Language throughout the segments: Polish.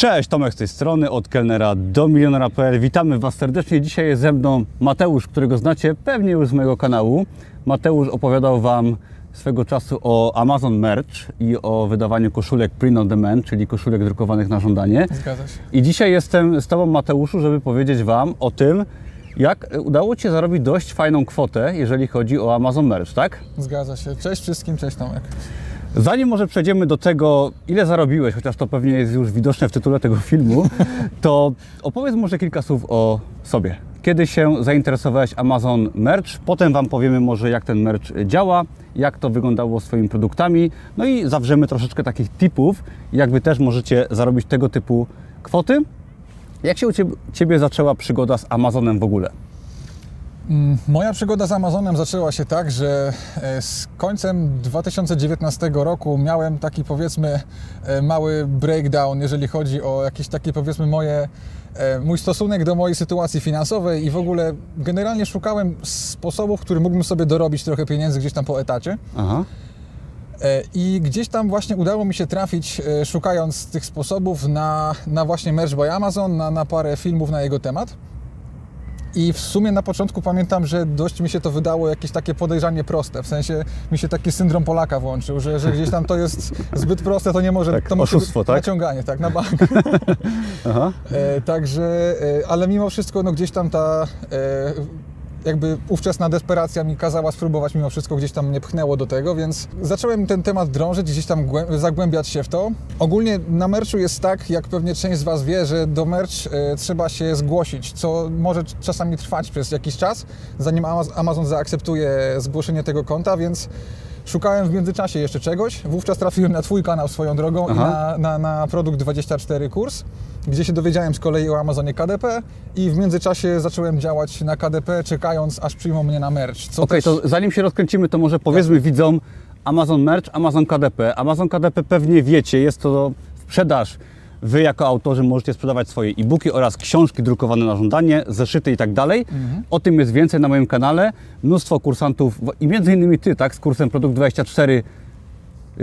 Cześć, Tomek z tej strony, od kelnera do milionera.pl. Witamy Was serdecznie. Dzisiaj jest ze mną Mateusz, którego znacie pewnie już z mojego kanału. Mateusz opowiadał Wam swego czasu o Amazon Merch i o wydawaniu koszulek print on demand, czyli koszulek drukowanych na żądanie. Zgadza się. I dzisiaj jestem z Tobą, Mateuszu, żeby powiedzieć Wam o tym, jak udało Ci się zarobić dość fajną kwotę, jeżeli chodzi o Amazon Merch, tak? Zgadza się. Cześć wszystkim, cześć Tomek. Zanim może przejdziemy do tego, ile zarobiłeś, chociaż to pewnie jest już widoczne w tytule tego filmu, to opowiedz może kilka słów o sobie. Kiedy się zainteresowałeś Amazon Merch? Potem Wam powiemy może, jak ten merch działa, jak to wyglądało swoimi produktami, no i zawrzemy troszeczkę takich tipów, jak Wy też możecie zarobić tego typu kwoty. Jak się u ciebie zaczęła przygoda z Amazonem w ogóle? Mm, Moja przygoda z Amazonem zaczęła się tak, że e, z końcem 2019 roku miałem taki powiedzmy e, mały breakdown, jeżeli chodzi o jakieś takie powiedzmy moje, e, mój stosunek do mojej sytuacji finansowej i w ogóle generalnie szukałem sposobów, w których mógłbym sobie dorobić trochę pieniędzy gdzieś tam po etacie. Aha. I gdzieś tam właśnie udało mi się trafić, szukając tych sposobów na, na właśnie Merch by Amazon, na, na parę filmów na jego temat. I w sumie na początku pamiętam, że dość mi się to wydało jakieś takie podejrzanie proste. W sensie mi się taki syndrom Polaka włączył, że, że gdzieś tam to jest zbyt proste, to nie może. Tak, to oszustwo, tak? Naciąganie, tak, na bank. Aha. E, także, e, ale mimo wszystko, no gdzieś tam ta e, jakby ówczesna desperacja mi kazała spróbować, mimo wszystko gdzieś tam mnie pchnęło do tego, więc zacząłem ten temat drążyć, gdzieś tam głę- zagłębiać się w to. Ogólnie na merchu jest tak, jak pewnie część z Was wie, że do merch e, trzeba się zgłosić, co może czasami trwać przez jakiś czas, zanim Amaz- Amazon zaakceptuje zgłoszenie tego konta, więc Szukałem w międzyczasie jeszcze czegoś. Wówczas trafiłem na Twój kanał swoją drogą i Aha. na, na, na Produkt 24 kurs, gdzie się dowiedziałem z kolei o Amazonie KDP i w międzyczasie zacząłem działać na KDP, czekając aż przyjmą mnie na merch. Okej, też- to zanim się rozkręcimy, to może powiedzmy widzom Amazon Merch, Amazon KDP. Amazon KDP pewnie wiecie, jest to sprzedaż. Wy jako autorzy możecie sprzedawać swoje e-booki oraz książki drukowane na żądanie, zeszyty i tak dalej. O tym jest więcej na moim kanale. Mnóstwo kursantów i między innymi Ty, tak, z kursem Produkt 24 y,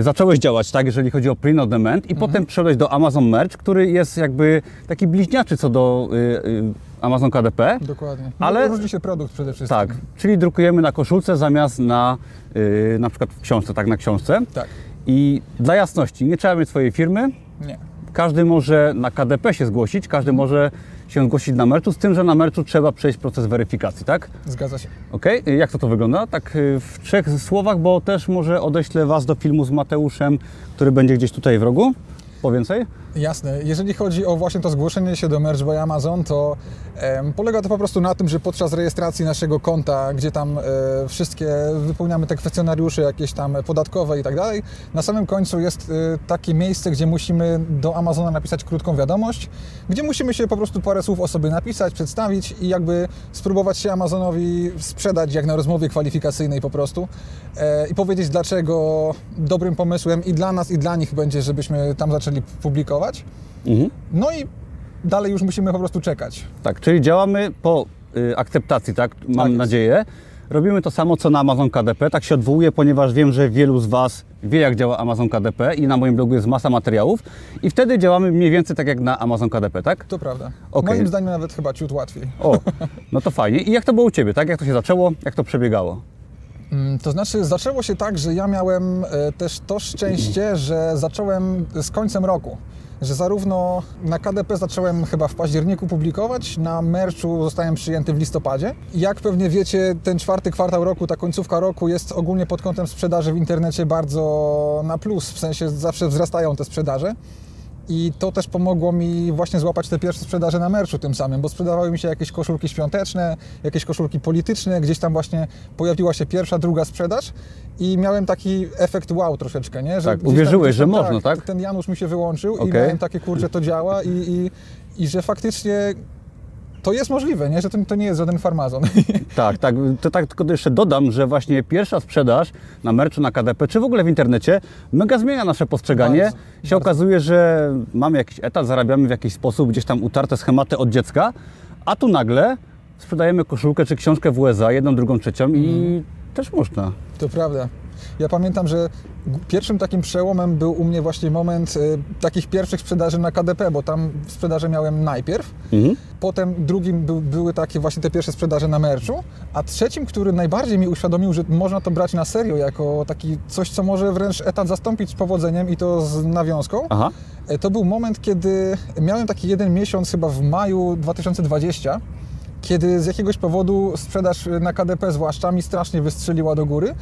zacząłeś działać, tak, jeżeli chodzi o print on demand i potem przeszedłeś do Amazon Merch, który jest jakby taki bliźniaczy co do y, y, Amazon KDP. Dokładnie. No, Ale- Różni się produkt przede wszystkim. Tak, czyli drukujemy na koszulce zamiast na yy, na przykład w książce, tak, na książce. Tak. I dla jasności, nie trzeba mieć swojej firmy, Nie. każdy może na KDP się zgłosić, każdy może się zgłosić na merchu, z tym, że na merchu trzeba przejść proces weryfikacji, tak? Zgadza się. Ok, jak to to wygląda? Tak yy, w trzech słowach, bo też może odeślę Was do filmu z Mateuszem, który będzie gdzieś tutaj w rogu. Po więcej? Jasne. Jeżeli chodzi o właśnie to zgłoszenie się do Merch by Amazon, to em, polega to po prostu na tym, że podczas rejestracji naszego konta, gdzie tam e, wszystkie wypełniamy te kwestionariusze jakieś tam podatkowe i tak dalej, na samym końcu jest e, takie miejsce, gdzie musimy do Amazona napisać krótką wiadomość, gdzie musimy się po prostu parę słów o sobie napisać, przedstawić i jakby spróbować się Amazonowi sprzedać jak na rozmowie kwalifikacyjnej po prostu e, i powiedzieć dlaczego dobrym pomysłem i dla nas i dla nich będzie, żebyśmy tam zaczęli publikować. Mhm. No i dalej już musimy po prostu czekać. Tak, czyli działamy po y, akceptacji, tak? Mam jest. nadzieję. Robimy to samo, co na Amazon KDP. Tak się odwołuję, ponieważ wiem, że wielu z Was wie, jak działa Amazon KDP i na moim blogu jest masa materiałów. I wtedy działamy mniej więcej tak jak na Amazon KDP, tak? To prawda. Okej. Moim zdaniem nawet chyba ciut łatwiej. O, no to fajnie. I jak to było u Ciebie, tak? Jak to się zaczęło? Jak to przebiegało? Mm, To znaczy, zaczęło się tak, że ja miałem e, też to szczęście, że zacząłem z końcem roku. Że zarówno na KDP zacząłem chyba w październiku publikować, na merchu zostałem przyjęty w listopadzie. Jak pewnie wiecie, ten czwarty kwartał roku, ta końcówka roku jest ogólnie pod kątem sprzedaży w internecie bardzo na plus, w sensie zawsze wzrastają te sprzedaże. I to też pomogło mi właśnie złapać te pierwsze sprzedaże na merchu tym samym, bo sprzedawały mi się jakieś koszulki świąteczne, jakieś koszulki polityczne, gdzieś tam właśnie pojawiła się pierwsza, druga sprzedaż i miałem taki efekt wow troszeczkę, nie? Że Tak, tam- uwierzyłeś, gdzieś że tam, można, tak? Ten Janusz mi się wyłączył i Okej. miałem takie, kurczę, to działa i, i, i że faktycznie to jest możliwe, nie? Że to, to nie jest żaden farmazon. Tak, tak. To tak tylko jeszcze dodam, że właśnie pierwsza sprzedaż na merchu, na KDP, czy w ogóle w internecie, mega zmienia nasze postrzeganie. Bardzo, się bardzo. okazuje, że mamy jakiś etat, zarabiamy w jakiś sposób, gdzieś tam utarte schematy od dziecka, a tu nagle sprzedajemy koszulkę czy książkę w USA, jedną, drugą, trzecią i też można. To prawda. Ja pamiętam, że pierwszym takim przełomem był u mnie właśnie moment y, takich pierwszych sprzedaży na KDP, bo tam sprzedaże miałem najpierw. Mhm. Potem drugim był, były takie właśnie te pierwsze sprzedaże na merczu, a trzecim, który najbardziej mi uświadomił, że można to brać na serio, jako taki coś, co może wręcz etat zastąpić z powodzeniem i to z nawiązką, Aha. E, To był moment, kiedy miałem taki jeden miesiąc chyba w maju 2020, kiedy z jakiegoś powodu sprzedaż na KDP zwłaszcza mi strasznie wystrzeliła do góry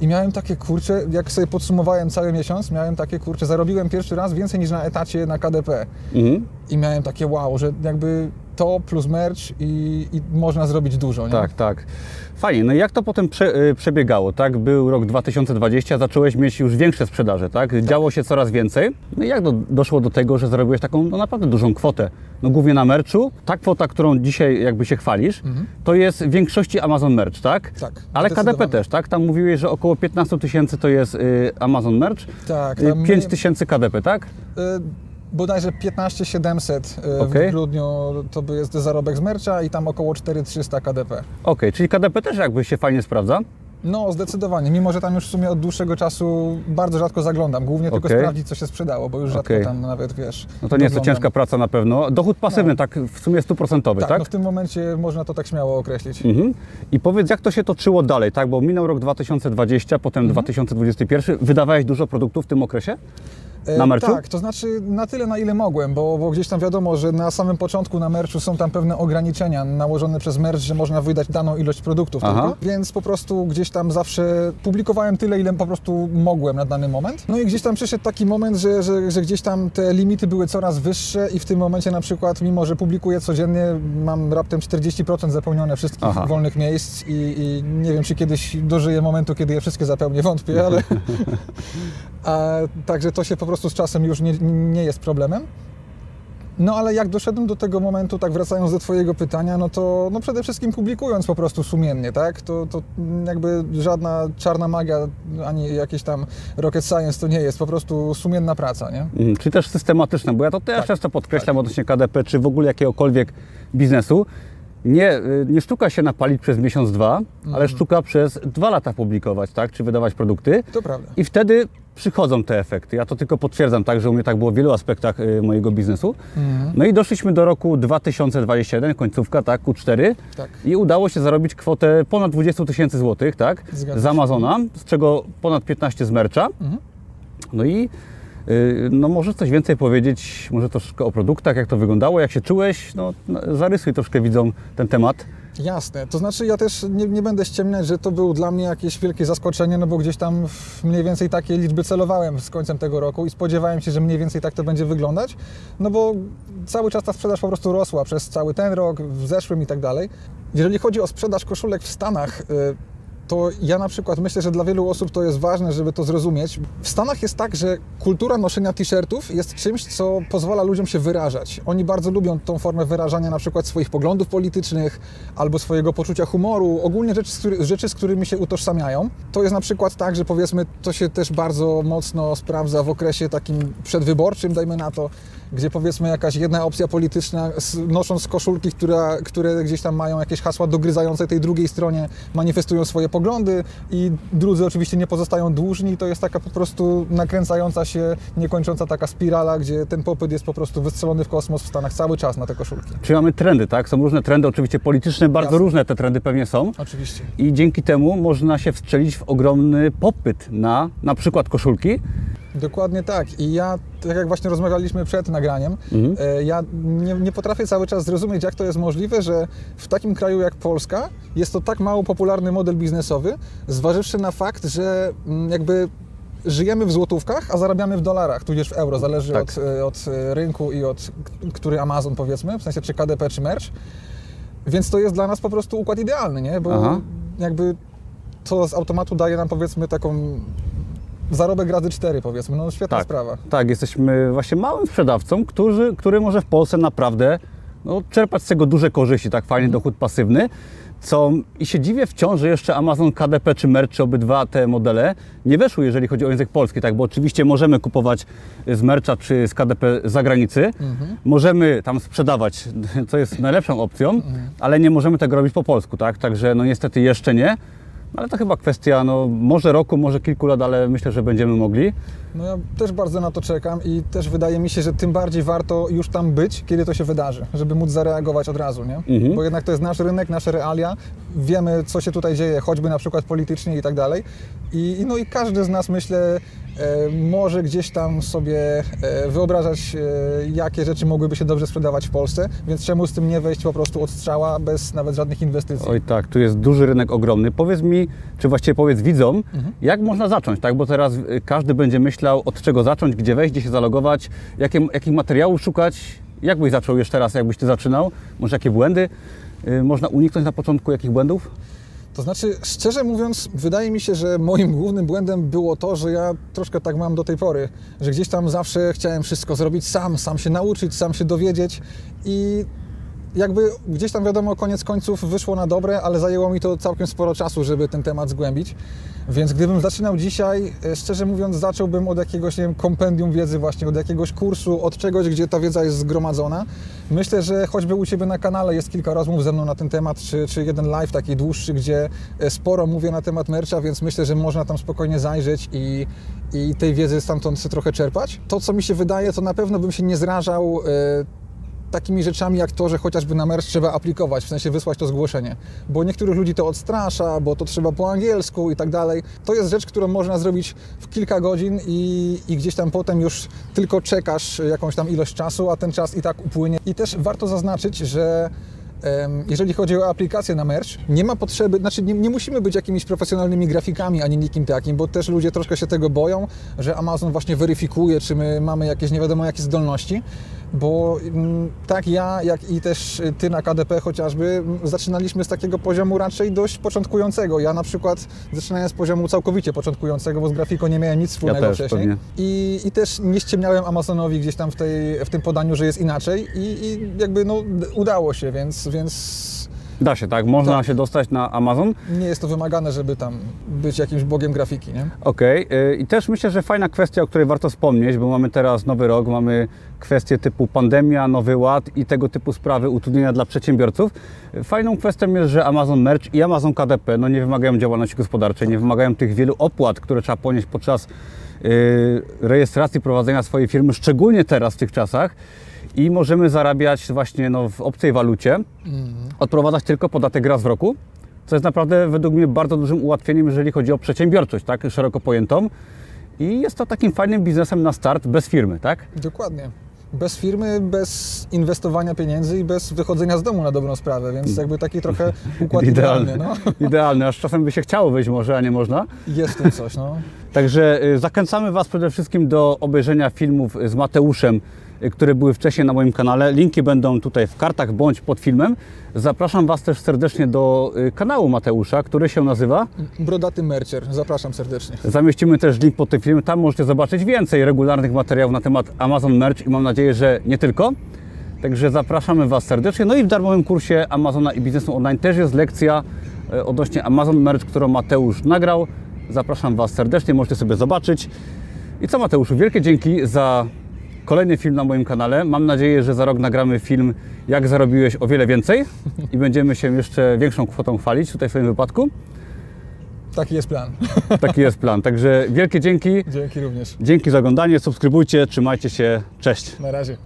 i miałem takie kurcze, jak sobie podsumowałem cały miesiąc, miałem takie kurcze, zarobiłem pierwszy raz więcej niż na etacie na KDP Mhm. i miałem takie wow, że jakby to plus merch i, i można zrobić dużo, nie? Tak, tak. Fajnie. No i jak to potem prze, y, przebiegało, tak? Był rok 2020, zacząłeś mieć już większe sprzedaże, tak? Działo się coraz więcej. No i jak do, doszło do tego, że zarobiłeś taką no, naprawdę dużą kwotę? No głównie na merchu. Ta kwota, którą dzisiaj jakby się chwalisz, to jest w większości Amazon Merch, tak? Mhm. Tak, Ale KDP też, tak? Tam mówiłeś, że około 15 tysięcy to jest y, Amazon Merch, Tak, y, tam 5 my- tysięcy KDP, tak? Y, bodajże 15 700 y, Okej. w grudniu to by jest zarobek z mercha i tam około 4300 KDP. Okej, czyli KDP też jakby się fajnie sprawdza. No, zdecydowanie. Mimo, że tam już w sumie od dłuższego czasu bardzo rzadko zaglądam. Głównie tylko Okej. sprawdzić, co się sprzedało, bo już rzadko Okej. tam nawet, wiesz... No to nie jest to ciężka praca na pewno. Dochód pasywny, tak w sumie stuprocentowy, Tak, tak? no w tym momencie można to tak śmiało określić. Mhm. I powiedz, jak to się toczyło dalej, tak? Bo minął rok 2020, potem Mhm. 2021. Wydawałeś dużo produktów w tym okresie? E, Na merchu? Tak, to znaczy na tyle, na ile mogłem, bo, bo gdzieś tam wiadomo, że na samym początku na merchu są tam pewne ograniczenia nałożone przez merch, że można wydać daną ilość produktów Aha. tylko, więc po prostu gdzieś tam zawsze publikowałem tyle, ile po prostu mogłem na dany moment. No i gdzieś tam przyszedł taki moment, że, że, że gdzieś tam te limity były coraz wyższe i w tym momencie na przykład, mimo że publikuję codziennie, mam raptem 40% zapełnione wszystkich Aha. wolnych miejsc i, i nie wiem, czy kiedyś dożyję momentu, kiedy je wszystkie zapełnię, wątpię, ale... A, także to się po prostu z czasem już nie, nie jest problemem. No ale jak doszedłem do tego momentu, tak wracając do Twojego pytania, no to no przede wszystkim publikując po prostu sumiennie, tak? To, to jakby żadna czarna magia, ani jakieś tam rocket science to nie jest, po prostu sumienna praca, nie? Mhm. Czy też systematyczne? Bo ja to też Tak, często podkreślam odnośnie KDP, czy w ogóle jakiegokolwiek biznesu. Nie, y, nie sztuka się napalić przez miesiąc, dwa, Mhm. ale sztuka przez dwa lata publikować, tak? Czy wydawać produkty. To prawda. I wtedy przychodzą te efekty. Ja to tylko potwierdzam, tak, że u mnie tak było w wielu aspektach y, mojego biznesu. Mhm. No i doszliśmy do roku 2021, końcówka, tak, Q4. Tak. I udało się zarobić kwotę ponad 20 tysięcy złotych, tak, Zgadza z się. Amazona, z czego ponad 15 z mercha. Mhm. No i no może coś więcej powiedzieć, może troszkę o produktach, jak to wyglądało, jak się czułeś, no no, zarysuj troszkę widzom ten temat. Jasne, to znaczy ja też nie, nie będę ściemniać, że to był dla mnie jakieś wielkie zaskoczenie, no bo gdzieś tam mniej więcej takie liczby celowałem z końcem tego roku i spodziewałem się, że mniej więcej tak to będzie wyglądać, no bo cały czas ta sprzedaż po prostu rosła przez cały ten rok, w zeszłym i tak dalej. Jeżeli chodzi o sprzedaż koszulek w Stanach, y, to ja na przykład myślę, że dla wielu osób to jest ważne, żeby to zrozumieć. W Stanach jest tak, że kultura noszenia t-shirtów jest czymś, co pozwala ludziom się wyrażać. Oni bardzo lubią tą formę wyrażania na przykład swoich poglądów politycznych albo swojego poczucia humoru, ogólnie rzeczy, rzeczy, z którymi się utożsamiają. To jest na przykład tak, że powiedzmy, to się też bardzo mocno sprawdza w okresie takim przedwyborczym, dajmy na to, gdzie powiedzmy jakaś jedna opcja polityczna, nosząc koszulki, która, które gdzieś tam mają jakieś hasła dogryzające tej drugiej stronie, manifestują swoje poglądy i drudzy oczywiście nie pozostają dłużni. To jest taka po prostu nakręcająca się, niekończąca taka spirala, gdzie ten popyt jest po prostu wystrzelony w kosmos w Stanach cały czas na te koszulki. Czy mamy trendy, tak? Są różne trendy, oczywiście polityczne, bardzo Jasne. różne te trendy pewnie są. Oczywiście. I dzięki temu można się wstrzelić w ogromny popyt na na przykład koszulki. Dokładnie tak. I ja, tak jak właśnie rozmawialiśmy przed nagraniem, Mhm. e, ja nie, nie potrafię cały czas zrozumieć, jak to jest możliwe, że w takim kraju jak Polska jest to tak mało popularny model biznesowy, zważywszy na fakt, że mm, jakby żyjemy w złotówkach, a zarabiamy w dolarach, tudzież w euro, zależy Tak. od, e, od e, rynku i od który Amazon powiedzmy, w sensie czy KDP, czy merch. Więc to jest dla nas po prostu układ idealny, nie? Bo Aha. jakby to z automatu daje nam powiedzmy taką zarobek razy 4 powiedzmy, no świetna Tak. sprawa. Tak, jesteśmy właśnie małym sprzedawcą, który, który może w Polsce naprawdę no, czerpać z tego duże korzyści, tak fajny dochód pasywny. Co i się dziwię wciąż, że jeszcze Amazon KDP czy Merch, czy obydwa te modele nie weszły, jeżeli chodzi o język polski, tak, bo oczywiście możemy kupować z Mercha czy z KDP z zagranicy, możemy tam sprzedawać, co jest najlepszą opcją, ale nie możemy tego robić po polsku, tak, także no niestety jeszcze nie. Ale to chyba kwestia, no, może roku, może kilku lat, ale myślę, że będziemy mogli. No ja też bardzo na to czekam i też wydaje mi się, że tym bardziej warto już tam być, kiedy to się wydarzy, żeby móc zareagować od razu, nie? Mhm. Bo jednak to jest nasz rynek, nasze realia, wiemy co się tutaj dzieje, choćby na przykład politycznie i tak dalej. I, no i każdy z nas myślę może gdzieś tam sobie e, wyobrażać, e, jakie rzeczy mogłyby się dobrze sprzedawać w Polsce, więc czemu z tym nie wejść po prostu od strzała bez nawet żadnych inwestycji. Oj tak, tu jest duży rynek ogromny. Powiedz mi, czy właściwie powiedz widzom, jak można zacząć, tak? Bo teraz y, każdy będzie myślał, od czego zacząć, gdzie wejść, gdzie się zalogować, jakie, jakich materiałów szukać. Jak byś zaczął jeszcze raz, jakbyś ty zaczynał? Może jakie błędy y, można uniknąć na początku, jakich błędów? To znaczy, szczerze mówiąc, wydaje mi się, że moim głównym błędem było to, że ja troszkę tak mam do tej pory, że gdzieś tam zawsze chciałem wszystko zrobić sam, sam się nauczyć, sam się dowiedzieć i jakby gdzieś tam wiadomo, koniec końców wyszło na dobre, ale zajęło mi to całkiem sporo czasu, żeby ten temat zgłębić. Więc gdybym zaczynał dzisiaj, e, szczerze mówiąc, zacząłbym od jakiegoś, nie wiem, kompendium wiedzy właśnie, od jakiegoś kursu, od czegoś, gdzie ta wiedza jest zgromadzona. Myślę, że choćby u Ciebie na kanale jest kilka rozmów ze mną na ten temat, czy, czy jeden live taki dłuższy, gdzie e, sporo mówię na temat mercha, więc myślę, że można tam spokojnie zajrzeć i, i tej wiedzy stamtąd trochę czerpać. To, co mi się wydaje, to na pewno bym się nie zrażał e, takimi rzeczami jak to, że chociażby na merch trzeba aplikować, w sensie wysłać to zgłoszenie, bo niektórych ludzi to odstrasza, bo to trzeba po angielsku i tak dalej. To jest rzecz, którą można zrobić w kilka godzin i, i gdzieś tam potem już tylko czekasz jakąś tam ilość czasu, a ten czas i tak upłynie. I też warto zaznaczyć, że jeżeli chodzi o aplikację na merch, nie ma potrzeby, znaczy nie, nie musimy być jakimiś profesjonalnymi grafikami ani nikim takim, bo też ludzie troszkę się tego boją, że Amazon właśnie weryfikuje, czy my mamy jakieś nie wiadomo jakie zdolności bo mm, tak ja, jak i też ty na KDP chociażby, zaczynaliśmy z takiego poziomu raczej dość początkującego. Ja na przykład zaczynałem z poziomu całkowicie początkującego, bo z grafiką nie miałem nic wspólnego też wcześniej. I, I też nie ściemniałem Amazonowi gdzieś tam w, tej, w tym podaniu, że jest inaczej i, i jakby no udało się, więc, więc Da się, tak? Można Tak. się dostać na Amazon. nie jest to wymagane, żeby tam być jakimś bogiem grafiki, nie? Okej. y, I też myślę, że fajna kwestia, o której warto wspomnieć, bo mamy teraz nowy rok, mamy kwestie typu pandemia, nowy ład i tego typu sprawy, utrudnienia dla przedsiębiorców. Y, Fajną kwestią jest, że Amazon Merch i Amazon KDP no, nie wymagają działalności gospodarczej, nie wymagają tych wielu opłat, które trzeba ponieść podczas rejestracji prowadzenia swojej firmy, szczególnie teraz w tych czasach. I możemy zarabiać właśnie no, w obcej walucie, odprowadzać tylko podatek raz w roku, co jest naprawdę według mnie bardzo dużym ułatwieniem, jeżeli chodzi o przedsiębiorczość, tak, szeroko pojętą. I jest to takim fajnym biznesem na start bez firmy, tak? Dokładnie. Bez firmy, bez inwestowania pieniędzy i bez wychodzenia z domu na dobrą sprawę, więc jakby taki trochę układ idealny. No. Idealny, aż czasem by się chciało wyjść może, a nie można. Jest tym coś, no. Także y, zachęcamy Was przede wszystkim do obejrzenia filmów z Mateuszem, które były wcześniej na moim kanale. Linki będą tutaj w kartach bądź pod filmem. Zapraszam Was też serdecznie do y, kanału Mateusza, który się nazywa Brodaty Mercier, zapraszam serdecznie. Zamieścimy też link pod tym filmem. Tam możecie zobaczyć więcej regularnych materiałów na temat Amazon Merch i mam nadzieję, że nie tylko. Także zapraszamy Was serdecznie. No i w darmowym kursie Amazona i biznesu online też jest lekcja e, odnośnie Amazon Merch, którą Mateusz nagrał. Zapraszam Was serdecznie, możecie sobie zobaczyć. I co Mateuszu, wielkie dzięki za kolejny film na moim kanale. Mam nadzieję, że za rok nagramy film jak zarobiłeś o wiele więcej i będziemy się jeszcze większą kwotą chwalić tutaj w swoim wypadku. Taki jest plan. Taki jest plan. Także wielkie dzięki. Dzięki również. Dzięki za oglądanie, subskrybujcie, trzymajcie się, cześć. Na razie.